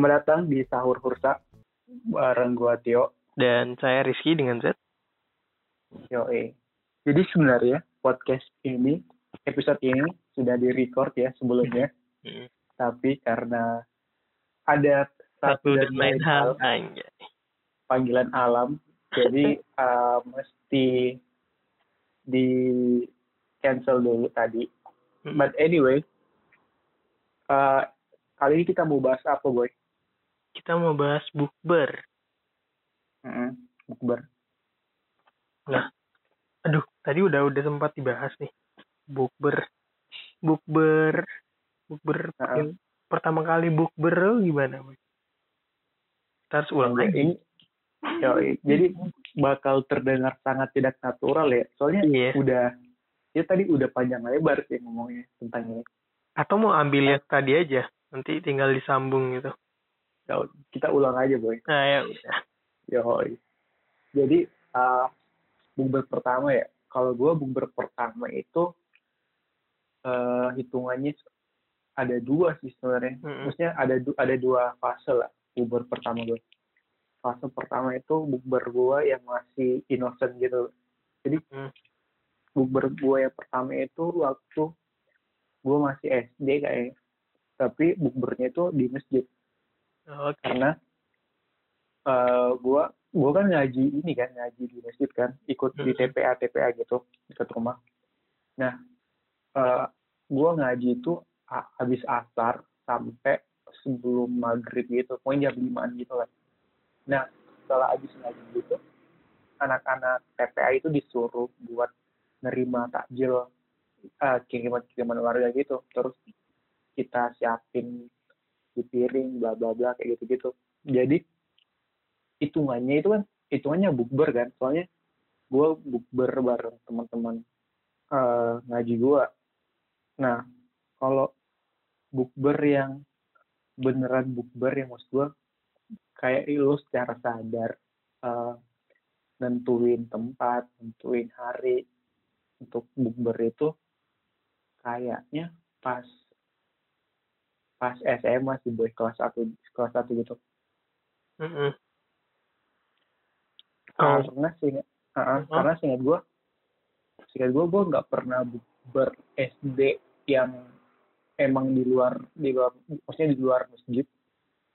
Selamat datang di Sahur Hursa bareng gua Tio. Dan saya Rizky dengan Z. Yo, Jadi sebenarnya podcast ini, episode ini sudah di-record ya sebelumnya. Hmm. Tapi karena ada Satu dan lain hal. panggilan alam, jadi uh, mesti di cancel dulu tadi. Hmm. But anyway, uh, kali ini kita mau bahas apa, boy? Kita mau bahas bukber. Mm-mm, Bukber. Aduh, tadi udah udah sempat dibahas nih. Bukber. Bukber. Bukber. Yang Pertama kali bukber gimana, Boy? Kita harus ulang lagi. Ini, yoi. jadi bakal terdengar sangat tidak natural ya. Soalnya Iya. udah, ya tadi udah panjang lebar sih ngomongnya tentang ini. Atau mau ambil yang tadi aja. Nanti tinggal disambung gitu. Kita ulang aja, boy. Nah, ya udah. Yoi. Jadi, uh, bukber pertama ya. Kalau gue bukber pertama itu, eh hitungannya ada dua sih sebenarnya. Mm-mm. Maksudnya ada du- ada dua fase lah bukber pertama gue. Fase pertama itu bukber gue yang masih innocent gitu. Jadi Hmm. bukber gue yang pertama itu waktu gue masih SD kayaknya. Tapi bukbernya itu di masjid Oke. karena eh gue gue kan ngaji ini kan ngaji di masjid kan ikut di Hmm. TPA TPA gitu dekat rumah. Nah eh gue ngaji itu habis asar sampai sebelum maghrib gitu, pokoknya jam limaan gitu lah. Nah setelah habis ngaji gitu, anak-anak TPA itu disuruh buat nerima takjil eh, kiriman-kiriman warga gitu, terus kita siapin di piring, bla bla bla kayak gitu-gitu. Jadi hitungannya itu kan hitungannya bukber kan, soalnya gue bukber bareng teman-teman eh, ngaji gue. Nah kalau bukber yang beneran bukber yang maksud gue kayak lu secara sadar eh, nentuin tempat, nentuin hari untuk bukber itu kayaknya pas pas SMA sih boy kelas satu kelas satu gitu Mm-mm. Kalau karena sih Hah? karena seingat gue seingat gue gue nggak pernah ber SD yang emang di luar di luar maksudnya di luar masjid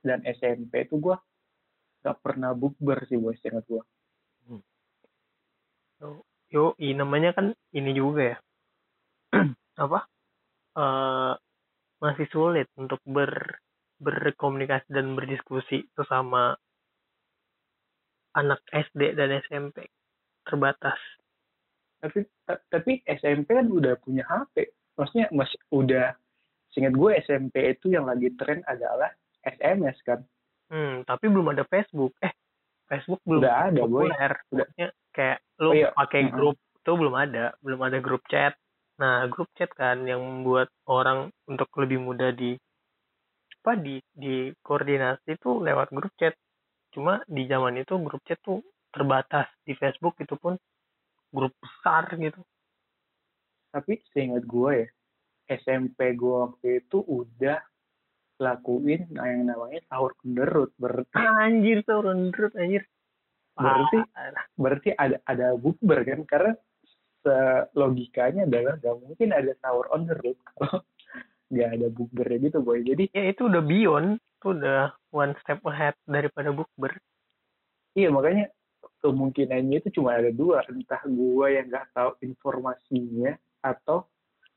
dan SMP itu gue nggak pernah bukber sih boy seingat gue Yo, i namanya kan ini juga ya. apa? eh masih sulit untuk ber berkomunikasi dan berdiskusi sesama anak SD dan SMP terbatas. tapi ta- tapi SMP kan udah punya HP maksudnya masih udah seingat gue SMP itu yang lagi tren adalah SMS kan Hmm, tapi belum ada Facebook. Eh, Facebook belum Udah ada, populer. Udah. Maksudnya kayak lu Oh, iya. pakai grup itu belum ada, belum ada grup chat. Nah, grup chat kan yang membuat orang untuk lebih mudah di apa di di koordinasi itu lewat grup chat. Cuma di zaman itu grup chat tuh terbatas di Facebook itu pun grup besar gitu. tapi seingat gue ya SMP gue waktu itu udah lakuin yang namanya sahur kenderut berarti Anjir tuh rendrut anjir. Berarti Parah. berarti ada ada bukber kan karena logikanya adalah gak mungkin ada sahur on the road kalau nggak ada bukbernya gitu boy. Jadi ya itu udah beyond, itu udah one step ahead daripada bukber. iya makanya kemungkinannya itu cuma ada dua. Entah gue yang nggak tahu informasinya atau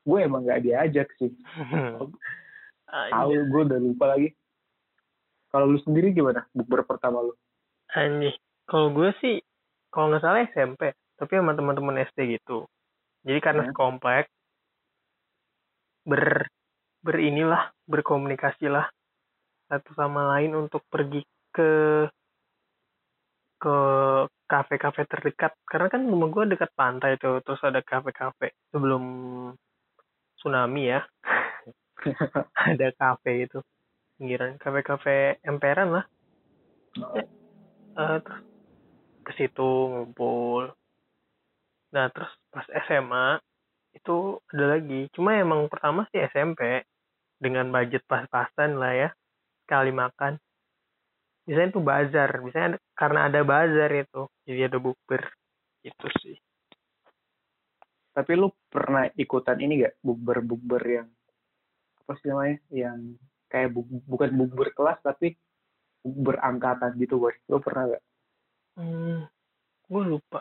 gue emang nggak diajak sih. Tahu Anjir. gue udah lupa lagi. Kalau lu sendiri gimana bukber pertama lu? Anjir. Kalau gue sih, kalau nggak salah SMP, tapi sama teman-teman SD gitu. Jadi karena Hmm. sekomplek, ber berinilah, berkomunikasi lah satu sama lain untuk pergi ke ke kafe-kafe terdekat. Karena kan rumah gue dekat pantai tuh, terus ada kafe-kafe sebelum tsunami ya. ada kafe itu pinggiran kafe-kafe emperan lah Eh, terus ke situ ngumpul nah terus pas SMA itu ada lagi. Cuma emang pertama sih SMP dengan budget pas-pasan lah ya. Sekali makan. Biasanya tuh bazar. Biasanya ada- karena ada bazar itu. Jadi ada bukber. Itu sih. Tapi lu pernah ikutan ini gak bukber-bukber yang apa sih namanya? Yang kayak bu- bukan bukber kelas tapi bukber angkatan gitu, boy. Lu pernah gak? hmm, gue lupa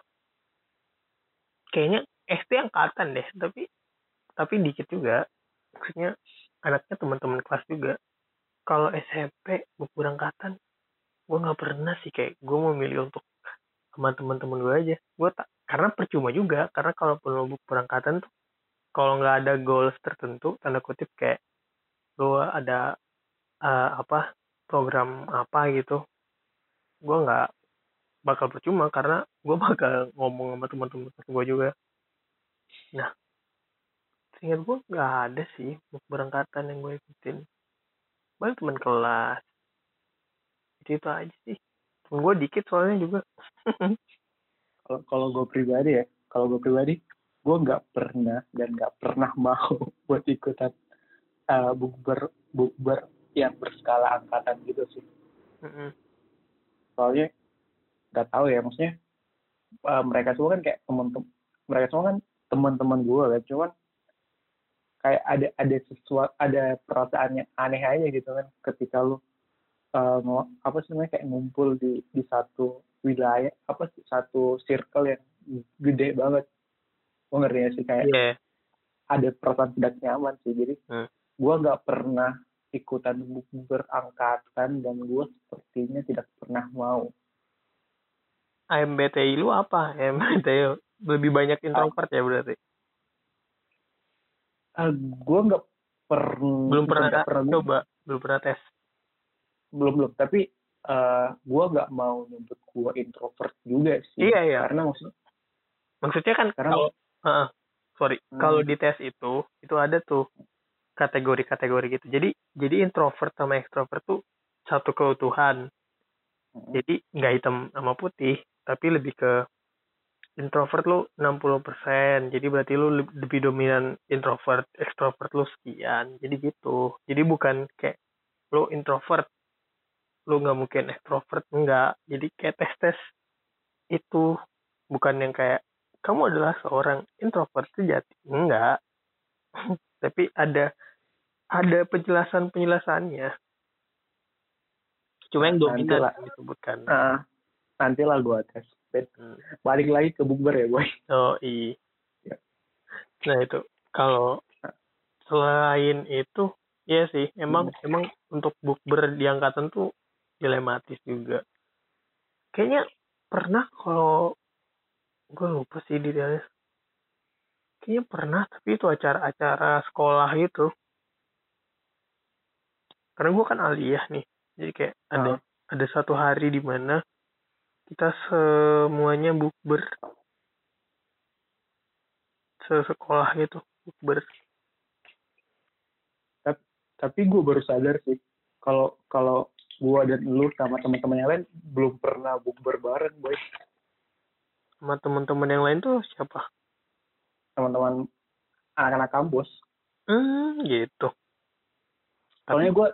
kayaknya SD angkatan deh tapi tapi dikit juga. Maksudnya anaknya teman-teman kelas juga. Kalau SMP bukber angkatan gue nggak pernah sih kayak gue memilih untuk sama teman-teman gue aja. Gue tak karena percuma juga karena kalau perlu bukber angkatan tuh kalau nggak ada goals tertentu tanda kutip kayak gue ada eh, apa program apa gitu gue nggak bakal percuma karena gue bakal ngomong sama teman-teman gue juga. Nah seingat gue nggak ada sih bukber angkatan yang gue ikutin. Paling teman kelas. Itu itu aja sih. Temen gue dikit soalnya juga. Kalau kalau gue pribadi ya, kalau gue pribadi, gue nggak pernah dan nggak pernah mau buat ikutan uh, bukber bukber yang berskala angkatan gitu sih. Mm-mm. Soalnya nggak tahu ya, maksudnya uh, mereka semua kan kayak teman-teman mereka semua kan teman-teman gue kan, cuman kayak ada ada sesuatu ada perasaan yang aneh aja gitu kan ketika lu uh, apa sih namanya kayak ngumpul di di satu wilayah apa sih satu circle yang gede banget gue ngerti sih kayak Iya. ada perasaan tidak nyaman sih jadi Hmm. gue nggak pernah ikutan bukber angkatan dan gue sepertinya tidak pernah mau MBTI lu apa? MBTI lebih banyak introvert ya berarti. uh, gue nggak pernah Belum pernah, nggak pernah coba, belum pernah tes. belum belum tapi uh, gue nggak mau nyebut gue introvert juga sih Iya, iya. karena maksudnya Maksudnya kan Karena- kalau Heeh. sorry, Hmm. kalau di tes itu itu ada tuh kategori-kategori gitu. Jadi jadi introvert sama extrovert tuh satu keutuhan. Hmm. Jadi nggak hitam sama putih, tapi lebih ke introvert lu 60%. Jadi berarti lu leb- lebih dominan introvert, extrovert lu sekian. Jadi gitu. Jadi bukan kayak lu introvert lu nggak mungkin extrovert enggak. Jadi kayak tes-tes itu bukan yang kayak kamu adalah seorang introvert sejati. Enggak. tapi ada ada penjelasan penjelasannya. Cuma yang Nanti dominan disebutkan. uh, nanti lah gue tes. Hmm. balik lagi ke bukber ya boy Oh iya. Ya. Nah itu kalau selain itu ya sih emang Hmm. emang untuk bukber di angkatan tuh dilematis juga. Kayaknya pernah kalau gue lupa sih detailnya. Kayaknya pernah tapi itu acara-acara sekolah itu. Karena gue kan aliyah nih, jadi kayak ada Ah. ada satu hari di mana kita semuanya bukber. Sekolah gitu bukber. Tapi gue baru sadar sih kalau kalau gue dan lu sama teman-teman yang lain belum pernah bukber bareng boy. Sama teman-teman yang lain tuh siapa? Teman-teman anak-anak kampus. Hmm gitu. Soalnya gue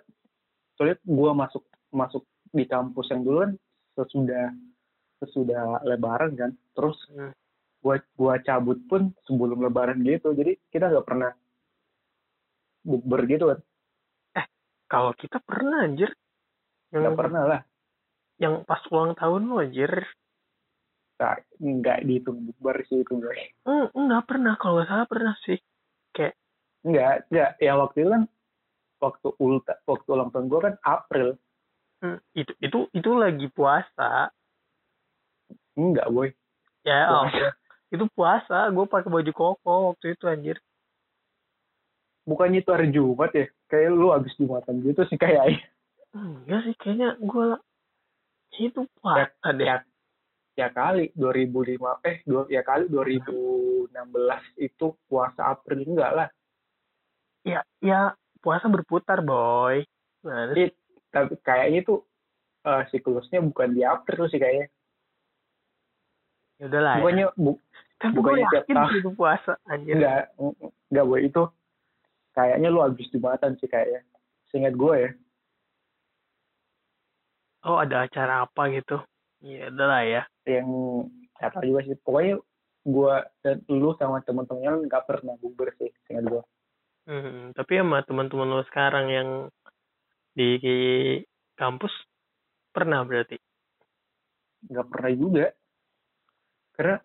soalnya gue masuk masuk di kampus yang dulu kan sesudah sesudah lebaran kan terus Hmm. gue gua cabut pun sebelum lebaran gitu. Jadi kita nggak pernah bukber gitu kan. Kalau kita pernah anjir. Nggak pernah lah. Yang pas ulang tahun lo anjir. Nah, nggak dihitung bukber sih itu hmm, nggak pernah. Kalau nggak salah pernah sih. Nggak nggak. Ya waktu itu kan waktu ulta waktu ulang tahun gue kan April. Hmm, itu itu itu lagi puasa enggak boy. Ya oh, itu puasa gue pakai baju koko waktu itu anjir. Bukannya itu hari Jumat ya? Kayak lu habis Jumatan gitu sih kayak enggak sih kayaknya gue itu puasa deh. ya ya kali 2005 eh dua ya kali 2016 itu puasa April enggak lah. Ya ya puasa berputar boy. Nah, Iya, tapi kayaknya itu eh, siklusnya bukan di April sih kayaknya ya udahlah ya. bukannya bu, kan gue bukannya tiap yakin tahun. itu puasa anjir. Enggak enggak boy. Itu kayaknya lu habis Jumatan sih kayaknya. Seingat gue ya. Oh ada acara apa gitu? Iya adalah ya. Yang nggak tahu juga sih. Pokoknya gue dan lu sama temen-temennya nggak pernah bukber sih seingat gue Hmm, tapi sama teman-teman lo sekarang yang di kampus pernah berarti. nggak pernah juga karena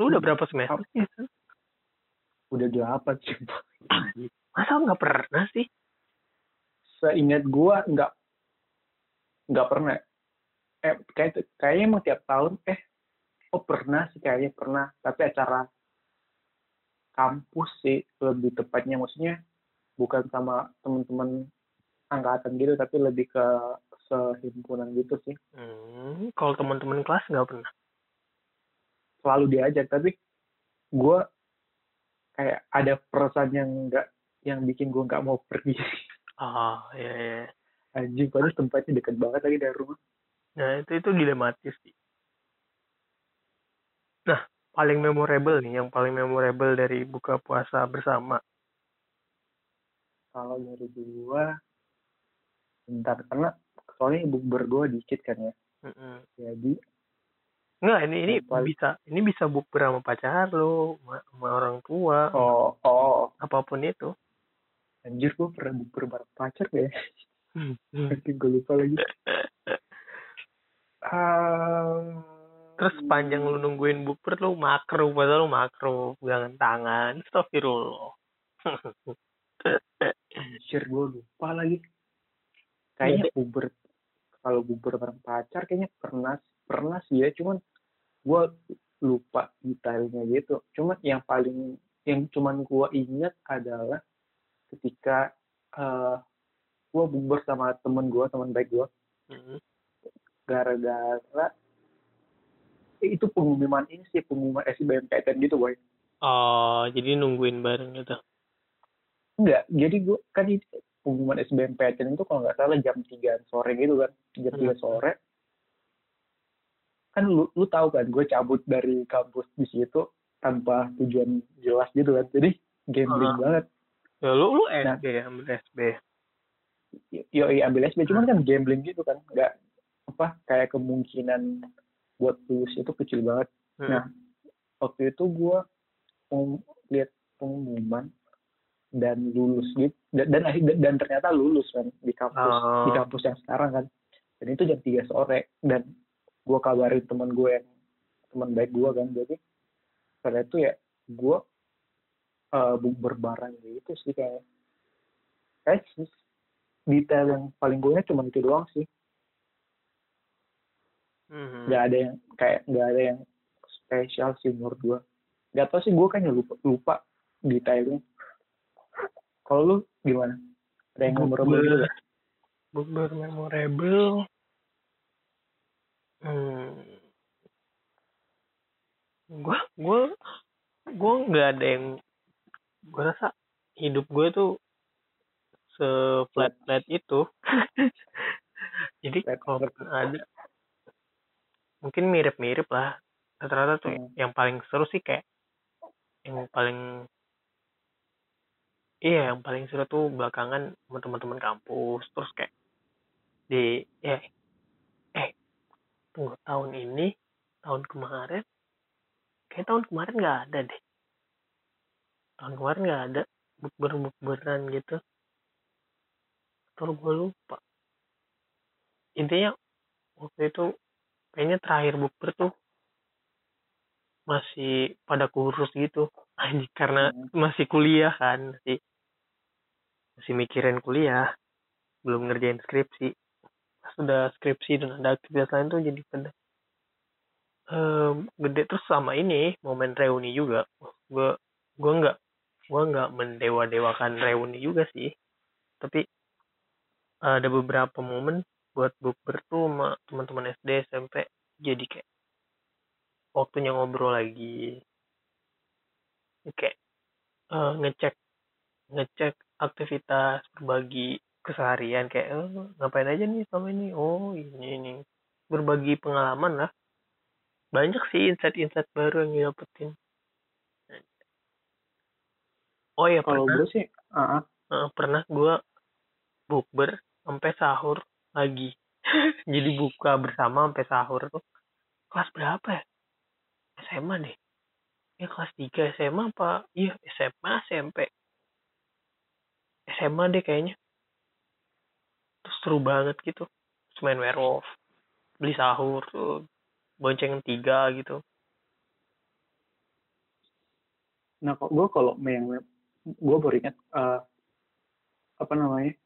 Lu udah berapa semester sih? Udah delapan sih Masa nggak pernah sih? seingat gue nggak nggak pernah eh kayak kayaknya emang tiap tahun eh oh pernah sih kayaknya pernah tapi acara kampus sih lebih tepatnya maksudnya bukan sama teman-teman angkatan gitu tapi lebih ke sehimpunan gitu sih Hmm, kalau teman-teman kelas nggak pernah. Selalu diajak tapi gue kayak ada perasaan yang enggak yang bikin gue nggak mau pergi Ah, ya, ya. anjing padahal tempatnya deket banget lagi dari rumah Nah, itu itu dilematis sih. Nah, paling memorable nih, yang paling memorable dari buka puasa bersama. kalau dari gua bentar karena soalnya ibu berdua dikit kan ya Mm-mm. jadi Nggak, ini ini Paling- bisa ini bisa bukber sama pacar lo, sama, sama orang tua, oh oh apa pun itu. anjir gua pernah bukber bareng pacar ya Hmm. hmm. nanti gue lupa lagi Ah, Terus panjang lu nungguin bukber lu makro, padahal lu makro, pegangan tangan, astagfirullah. anjir gue lupa lagi kayaknya bukber kalau bukber bareng pacar kayaknya pernah pernah sih ya cuman gua lupa detailnya gitu cuman yang paling yang cuman gua ingat adalah ketika eh gua bukber sama temen gua teman baik gua Hmm. gara-gara eh, itu pengumuman ini sih pengumuman SBMPTN gitu boy Oh, jadi nungguin bareng gitu. enggak jadi gua kan itu pengumuman SBMPTN itu kalau nggak salah jam 3 sore gitu kan jam 3 Hmm. sore kan lu lu tahu kan gue cabut dari kampus di situ tanpa tujuan jelas gitu kan jadi gambling Ah. banget Ya lu lu Nah. SB, ambil SB. yo ambil SB cuman kan gambling gitu kan nggak apa kayak kemungkinan buat lulus itu kecil banget Hmm. Nah. waktu itu gue lihat pengumuman dan lulus gitu. Dan dan, ternyata lulus kan di kampus Oh. di kampus yang sekarang kan. Dan itu jam 3 sore dan gue kabarin teman gue yang teman baik gue kan. Jadi pada itu ya gue uh, berbarang gitu sih kayak kayak sih detail yang paling gue cuma itu doang sih. Hmm. nggak ada yang kayak nggak ada yang spesial sih menurut gue nggak tau sih gue kayaknya lupa lupa detailnya kalau lu gimana ada yang memorable nggak? Bukber memorable. Hmm. Gua gua gua nggak ada yang gua rasa hidup gue tuh se flat flat itu. Jadi kalau ada mungkin mirip-mirip lah. Rata-rata tuh Hmm. yang paling seru sih kayak yang paling iya yang paling seru tuh belakangan sama teman-teman kampus terus kayak di ya eh tunggu tahun ini tahun kemarin kayak tahun kemarin nggak ada deh. Tahun kemarin nggak ada bukber bukberan gitu. Atau gue lupa. Intinya waktu itu kayaknya terakhir bukber tuh masih pada kurus gitu. Karena Hmm. masih kuliah kan masih masih mikirin kuliah belum ngerjain skripsi. Pas udah skripsi dan ada aktivitas lain tuh jadi pada em, gede terus sama ini momen reuni juga. Gue gue nggak gue nggak mendewa dewakan reuni juga sih. Tapi ada beberapa momen buat bukber tuh sama teman-teman SD SMP jadi kayak waktunya ngobrol lagi. Kayak eh, ngecek ngecek aktivitas berbagi keseharian kayak eh, ngapain aja nih selama ini? Oh ini ini. Berbagi pengalaman lah. Banyak sih insight-insight baru yang didapetin. Oh ya kalau gue sih ah. eh, pernah gue bukber sampai sahur lagi. Jadi buka bersama sampai sahur tuh. Kelas berapa ya? SMA deh. Ya kelas 3 SMA apa? Iya SMA SMP SMA deh kayaknya. Terus seru banget gitu. Terus main werewolf beli sahur tuh bonceng tiga gitu. Nah kok gue kalau main gue baru ingat uh, apa namanya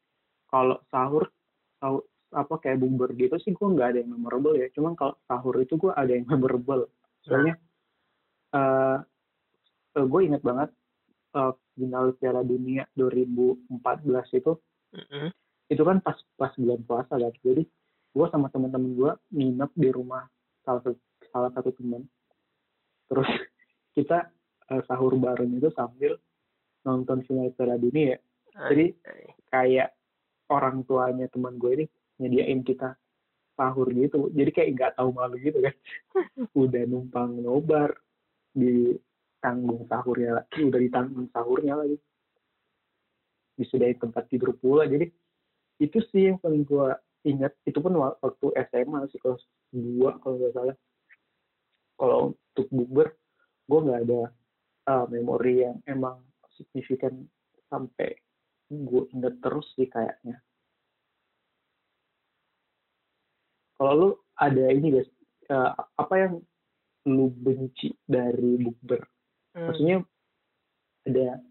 kalau sahur sahur apa kayak bubur gitu sih gue nggak ada yang memorable ya. Cuman kalau sahur itu gue ada yang memorable. Soalnya uh, uh, gue inget banget uh, final Piala Dunia 2014 itu mm -hmm. itu kan pas pas bulan puasa kan. Jadi gue sama teman-teman gue nginep di rumah salah satu salah satu teman terus kita uh, sahur bareng itu sambil nonton final Piala Dunia. Jadi kayak orang tuanya teman gue ini nyediain kita sahur gitu. Jadi kayak nggak tahu malu gitu kan. Udah numpang nobar di tanggung sahurnya lagi udah ditanggung sahurnya lagi. Disediain tempat tidur pula. Jadi itu sih yang paling gue ingat. Itu pun waktu SMA sih kelas dua kalau nggak salah. Kalau untuk bukber gue nggak ada uh, memori yang emang signifikan sampai gue inget terus sih kayaknya. Kalau lu ada ini guys uh, apa yang lu benci dari bukber hmm. maksudnya ada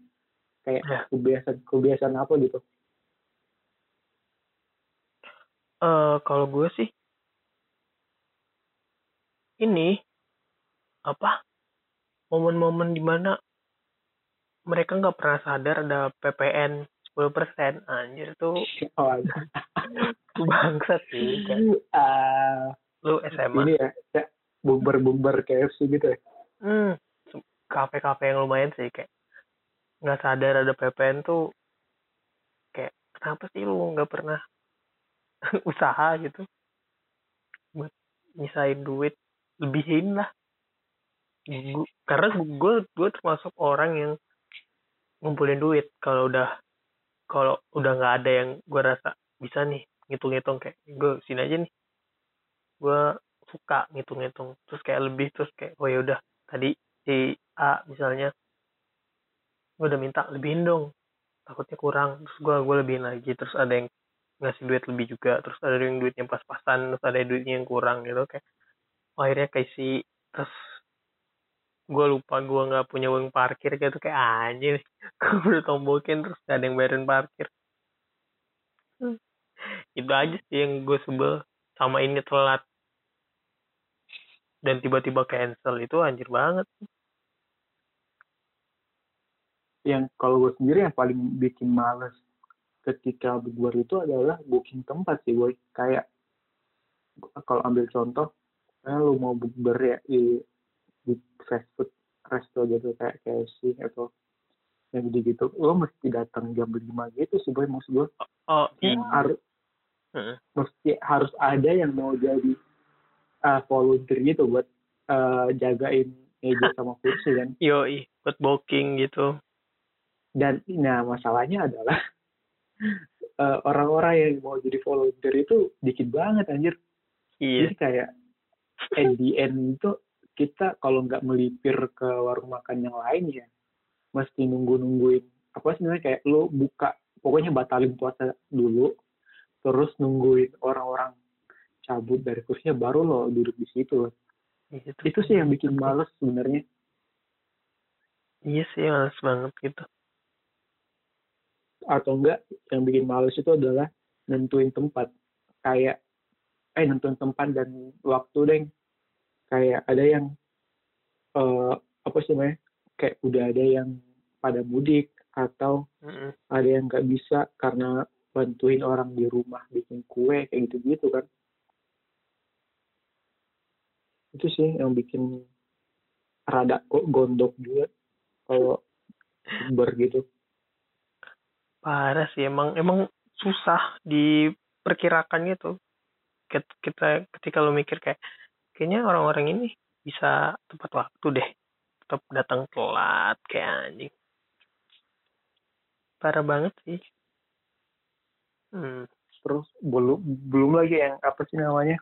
kayak ya. kebiasaan kebiasaan apa gitu uh, kalau gue sih ini apa momen-momen di mana mereka nggak pernah sadar ada PPN 10% anjir tuh oh, bangsat sih kan. uh, lu SMA ini ya, ya bumber-bumber KFC gitu ya hmm kafe-kafe yang lumayan sih kayak nggak sadar ada PPN tuh kayak kenapa sih lu nggak pernah usaha gitu buat nyisain duit? Lebihin lah. Gua, karena gue gue termasuk orang yang ngumpulin duit kalau udah kalau udah nggak ada yang gue rasa bisa nih ngitung-ngitung kayak gue sini aja nih. Gue suka ngitung-ngitung terus kayak lebih terus kayak oh ya udah tadi si A misalnya. Gue udah minta lebihin dong. Takutnya kurang. Terus gue gue lebihin lagi. Terus ada yang ngasih duit lebih juga. Terus ada yang duitnya pas-pasan. Terus ada duitnya yang kurang gitu. Kayak oh, akhirnya kayak si terus gue lupa gue nggak punya uang parkir gitu. Kayak anjir gue udah tombokin terus gak ada yang bayarin parkir. Itu aja sih yang gue sebel. Sama ini telat. Dan tiba-tiba cancel. Itu anjir banget yang kalau gue sendiri yang paling bikin males ketika bukber itu adalah booking tempat sih gue kayak kalau ambil contoh kayak lu mau bukber ya di di fast food resto gitu kayak KFC atau yang gitu gitu lo mesti datang jam lima gitu sih boy maksud gue oh iya. harus hmm. mesti harus ada yang mau jadi uh, volunteer gitu buat uh, jagain meja sama kursi kan. Yo buat booking gitu dan nah masalahnya adalah uh, orang-orang yang mau jadi volunteer itu dikit banget anjir. Iya. jadi kayak at the end itu kita kalau nggak melipir ke warung makan yang lain ya mesti nunggu nungguin apa sebenarnya kayak lo buka pokoknya batalin puasa dulu terus nungguin orang-orang cabut dari kursinya baru lo duduk di situ. Itu, itu sih yang bikin males sebenarnya. Iya sih males banget gitu atau enggak yang bikin males itu adalah nentuin tempat. Kayak eh nentuin tempat dan waktu deh kayak ada yang uh, apa sih namanya kayak udah ada yang pada mudik atau mm-hmm. ada yang nggak bisa karena bantuin orang di rumah bikin kue kayak gitu-gitu kan. Itu sih yang bikin rada gondok juga kalau ber gitu parah sih emang emang susah diperkirakan gitu. Kita ketika lo mikir kayak kayaknya orang-orang ini bisa tepat waktu deh tetap datang telat kayak anjing. Parah banget sih. Hmm. terus belum belum lagi yang apa sih namanya?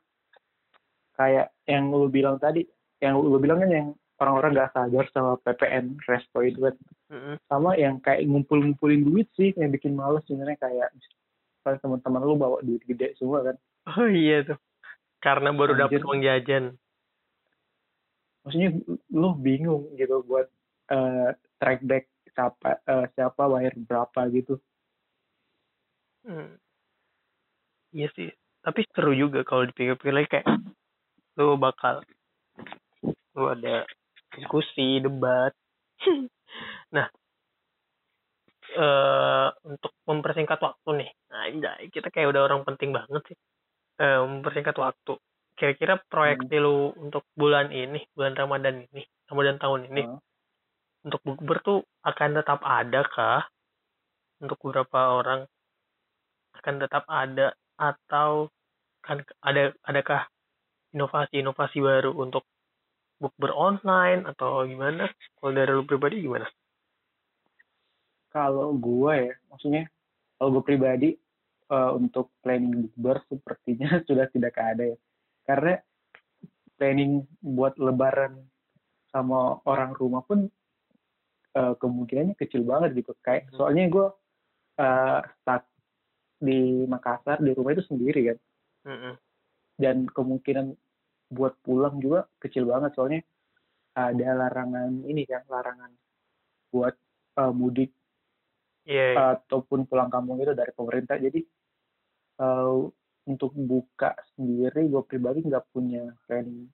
Kayak yang lu bilang tadi yang lu bilang kan yang orang-orang nggak sadar sama PPN resto itu kan Mm-mm. sama yang kayak ngumpul-ngumpulin duit sih yang bikin males sebenarnya kayak misalnya teman-teman lu bawa duit gede semua kan oh iya tuh karena baru dapat uang jajan maksudnya lu bingung gitu buat eh, track back siapa eh, siapa bayar berapa gitu Hmm. Iya sih. Tapi seru juga kalau dipikir-pikir lagi kayak lu bakal lu ada diskusi, debat. nah, eh untuk mempersingkat waktu nih. Nah, anjay, kita kayak udah orang penting banget sih. Eh mempersingkat waktu. Kira-kira proyeksi lu untuk bulan ini, bulan Ramadan ini, Ramadan tahun ini, Heeh. untuk bukber tuh akan tetap ada kah? Untuk beberapa orang akan tetap ada atau kan ada adakah inovasi-inovasi baru untuk bukber online atau gimana? Kalau dari lu pribadi gimana? kalau gue ya maksudnya kalau gue pribadi eh, untuk planning bukber sepertinya sudah tidak ada ya karena planning buat lebaran sama orang rumah pun eh, kemungkinannya kecil banget gitu kayak Hmm. soalnya gue eh, stuck di Makassar di rumah itu sendiri kan Mm-mm. dan kemungkinan buat pulang juga kecil banget soalnya ada larangan ini kan larangan buat eh, mudik Iya, iya. ataupun pulang kampung itu dari pemerintah jadi eh, untuk buka sendiri gue pribadi nggak punya planning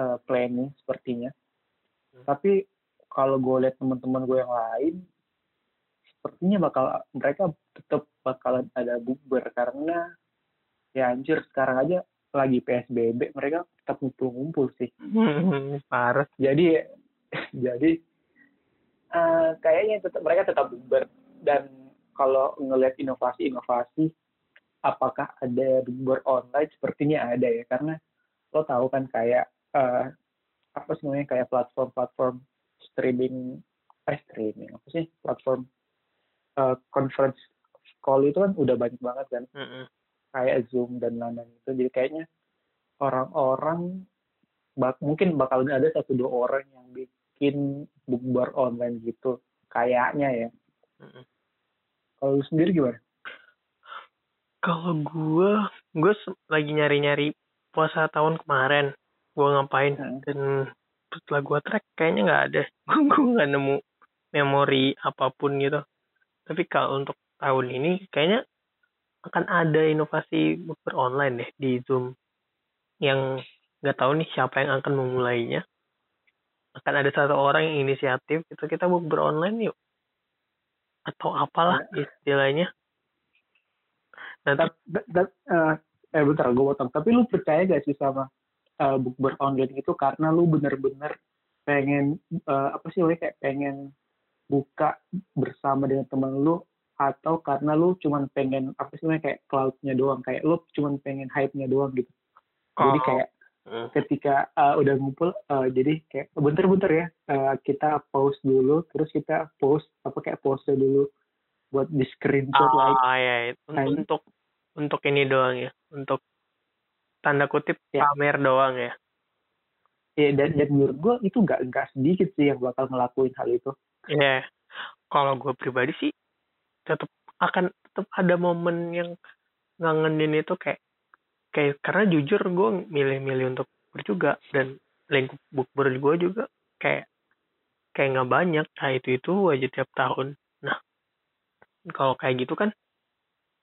eh, planning sepertinya Hmm. tapi kalau gue lihat teman-teman gue yang lain sepertinya bakal mereka tetap bakalan ada bukber karena ya anjir sekarang aja lagi PSBB mereka tetap ngumpul-ngumpul sih. Parah. jadi jadi eh, kayaknya tetap mereka tetap bukber dan kalau ngelihat inovasi-inovasi apakah ada bukber online? Sepertinya ada ya karena lo tahu kan kayak eh, apa sih namanya kayak platform-platform streaming eh streaming apa sih? Platform eh, conference call itu kan udah banyak banget kan? Mm-mm. Kayak Zoom dan lain-lain itu jadi kayaknya orang-orang bak mungkin bakal ada satu dua orang yang bikin bukber online gitu kayaknya ya Mm-mm. kalau lu sendiri gimana Kalau gue, gue lagi nyari-nyari puasa tahun kemarin. Gue ngapain? Hmm. Dan setelah gue track, kayaknya nggak ada. gue nggak nemu memori apa pun gitu. Tapi kalau untuk tahun ini, kayaknya akan ada inovasi bukber online deh di Zoom. Yang nggak tahu nih siapa yang akan memulainya. Akan ada satu orang yang inisiatif, itu kita bukber online yuk. Atau apalah istilahnya. Nanti Ta- ta- ta- eh, eh bentar gue potong tapi lu percaya gak sih sama eh, bukber online itu karena lu bener-bener pengen eh, apa sih lo kayak pengen buka bersama dengan teman lu atau karena lu cuman pengen apa sih namanya kayak cloud-nya doang kayak lu cuman pengen hype-nya doang gitu jadi kalau- kayak Hmm. ketika uh, udah ngumpul uh, jadi kayak bentar-bentar ya uh, kita pause dulu terus kita post apa kayak pose dulu buat di screenshot like Ah, ya, itu Nah, untuk untuk ini doang ya, untuk tanda kutip Ya. pamer doang ya. ya dan, dan menurut gue itu nggak nggak sedikit sih yang bakal ngelakuin hal itu Iya. Kalau gue pribadi sih tetap akan tetap ada momen yang ngangenin itu kayak kayak karena jujur gue milih-milih untuk bukber juga dan lingkup bukber gue juga kayak kayak nggak banyak. Nah itu itu aja tiap tahun. Nah kalau kayak gitu kan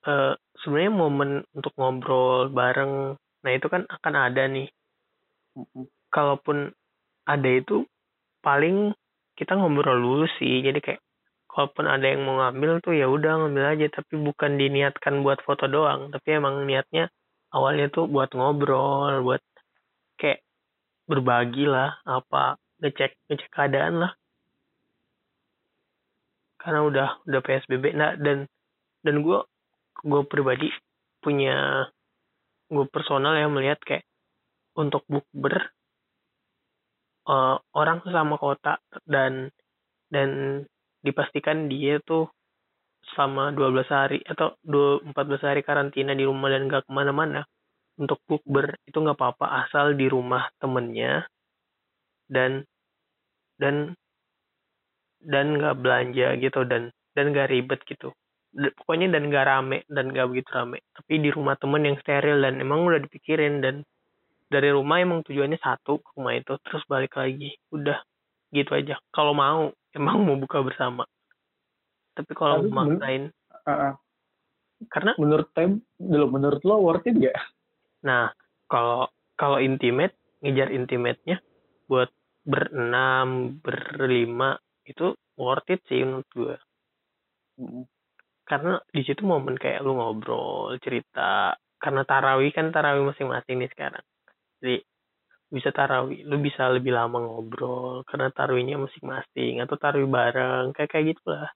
eh sebenarnya momen untuk ngobrol bareng nah itu kan akan ada nih. Kalaupun ada itu paling kita ngobrol dulu sih. Jadi kayak kalaupun ada yang mau ngambil tuh ya udah ngambil aja. Tapi bukan diniatkan buat foto doang. Tapi emang niatnya awalnya tuh buat ngobrol buat kayak berbagi lah apa ngecek ngecek keadaan lah. Karena udah udah psbb nah dan dan gue gue pribadi punya gue personal yang melihat kayak untuk bukber eh, orang sesama kota dan dan dipastikan dia tuh selama 12 hari atau 2, 14 hari karantina di rumah dan gak ke mana-mana untuk bukber itu nggak apa-apa asal di rumah temennya dan dan dan nggak belanja gitu dan dan gak ribet gitu. Pokoknya dan gak rame dan gak begitu rame. Tapi di rumah temen yang steril dan emang udah dipikirin dan dari rumah emang tujuannya satu ke rumah itu terus balik lagi udah gitu aja. Kalau mau emang mau buka bersama. Tapi kalau mau maksain. uh, uh, karena menurut tem belum menurut lo worth it gak nah kalau kalau intimate ngejar intimate-nya buat berenam berlima itu worth it sih menurut gue hmm. karena di situ momen kayak lu ngobrol cerita. Karena tarawih kan tarawih masing-masing nih sekarang. Jadi bisa tarawih lu bisa lebih lama ngobrol karena tarawihnya masing-masing atau tarawih bareng kayak kayak gitulah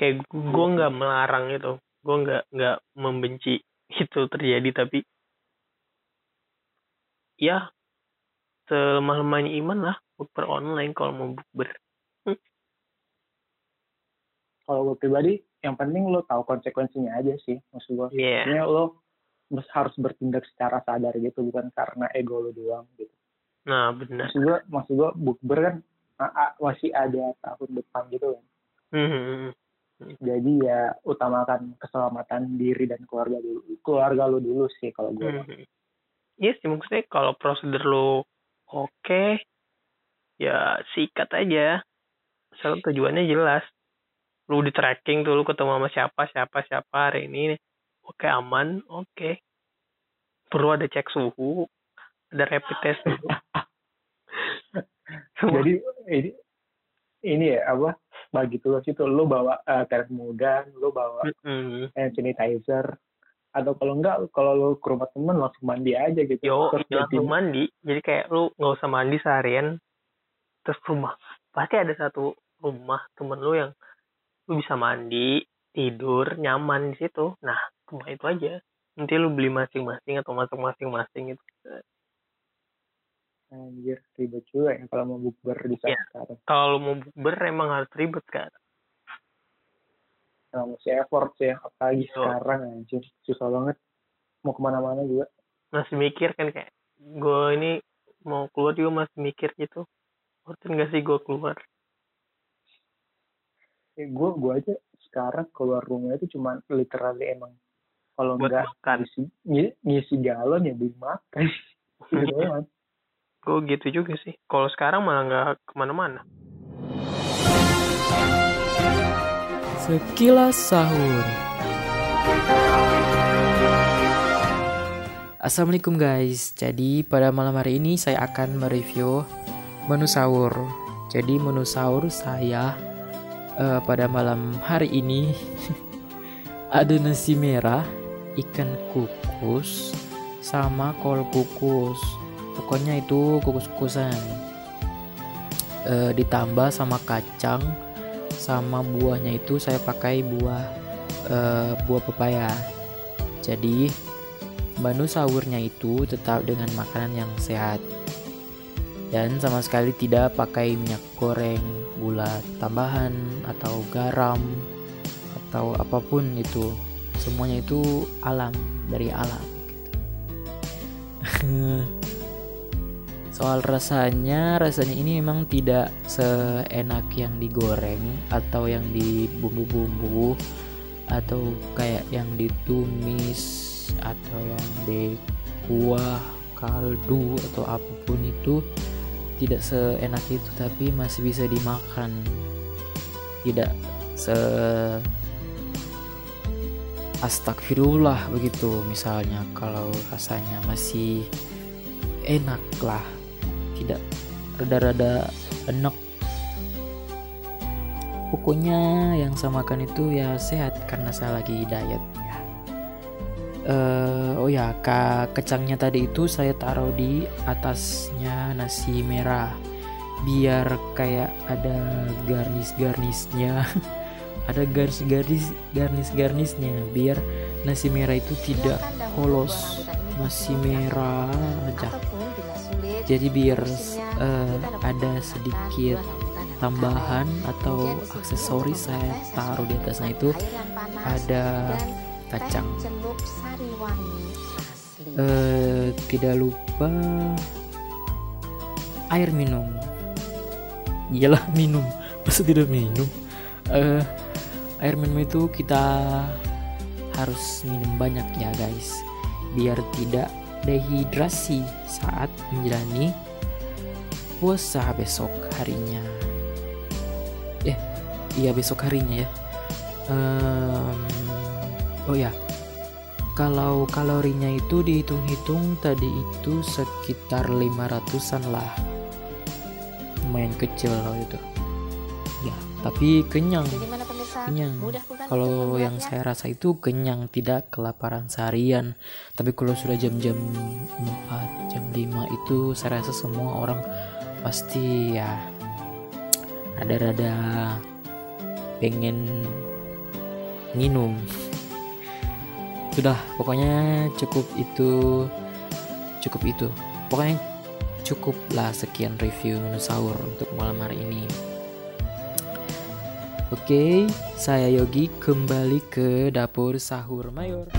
kayak gue nggak melarang itu gue nggak nggak membenci itu terjadi tapi ya selemah-lemahnya iman lah bukber online kalau mau bukber hm. kalau gue pribadi yang penting lo tahu konsekuensinya aja sih maksud gue yeah. Lo harus bertindak secara sadar gitu bukan karena ego lo doang gitu. Nah benar. Maksud gue maksud gue bukber kan masih ada tahun depan gitu kan. Mm -hmm. jadi ya utamakan keselamatan diri dan keluarga dulu. Keluarga lo dulu sih kalau gue mm -hmm. Iya sih maksudnya kalau prosedur lo oke okay, ya sikat aja. Soal tujuannya jelas. Lu di tracking tuh lu ketemu sama siapa siapa siapa hari ini oke okay, aman. Oke. Okay. perlu ada cek suhu ada rapid test jadi ini ini ya apa bagi tugas itu lu bawa uh, termogan lu bawa mm -hmm. hand sanitizer atau kalau enggak kalau lu ke rumah temen langsung mandi aja gitu. Yo langsung mandi. Jadi kayak lu nggak usah mandi seharian terus rumah. Pasti ada satu rumah temen lu yang lu bisa mandi tidur nyaman di situ. Nah rumah itu aja. Nanti lu beli masing-masing atau masuk masing-masing itu anjir ribet juga ya kalau mau bukber di saat ya, sekarang. Kalau mau bukber emang harus ribet kan nah, masih effort sih ya apalagi so. sekarang anjir. Susah banget. Mau ke mana-mana juga. Masih mikir kan kayak gue ini mau keluar juga masih mikir gitu. Rutin gak sih gue keluar? Eh, gue gue aja sekarang keluar rumah itu cuma literally emang kalau nggak ngisi, ngisi galon ya beli makan. gitu Gue gitu juga sih. Kalau sekarang malah nggak ke mana-mana. Sekilas sahur. Assalamualaikum guys. Jadi pada malam hari ini saya akan mereview menu sahur. Jadi menu sahur saya uh, pada malam hari ini ada nasi merah, ikan kukus, sama kol kukus. Pokoknya itu kukus-kukusan. Uh, ditambah sama kacang, sama buahnya itu saya pakai buah uh, buah pepaya. Jadi menu sahurnya itu tetap dengan makanan yang sehat dan sama sekali tidak pakai minyak goreng, gula tambahan atau garam atau apa pun itu. Semuanya itu alam dari alam gitu. Soal rasanya, rasanya ini memang tidak seenak yang digoreng atau yang di bumbu-bumbu atau kayak yang ditumis atau yang di kuah kaldu atau apa pun itu tidak seenak itu tapi masih bisa dimakan tidak se astagfirullah begitu misalnya kalau rasanya masih enak lah tidak rada-rada enak pokoknya yang saya makan itu ya sehat karena saya lagi diet uh, oh ya ka kecangnya tadi itu saya taruh di atasnya nasi merah biar kayak ada garnis-garnisnya ada garnis-garnis garnis-garnisnya biar nasi merah itu tidak polos. masih merah aja. Jadi biar uh, ada sedikit tambahan atau aksesoris saya taruh di atasnya itu ada kacang. eh, tidak lupa air minum. Iyalah minum. Masa tidak minum? Eh, air minum itu kita harus minum banyak ya guys. Biar tidak dehidrasi saat menjalani puasa besok harinya. Eh iya besok harinya ya. Um, oh ya. Kalau kalorinya itu dihitung-hitung tadi itu sekitar 500an lah. Lumayan kecil loh itu. Ya tapi kenyang kenyang kalau yang saya rasa itu kenyang tidak kelaparan seharian. Tapi kalau sudah jam-jam 4 jam 5 itu saya rasa semua orang pasti ya rada-rada pengen minum. Sudah pokoknya cukup itu cukup itu. Pokoknya cukuplah sekian review menu sahur untuk malam hari ini Oke, saya Yogi kembali ke dapur sahur mayor.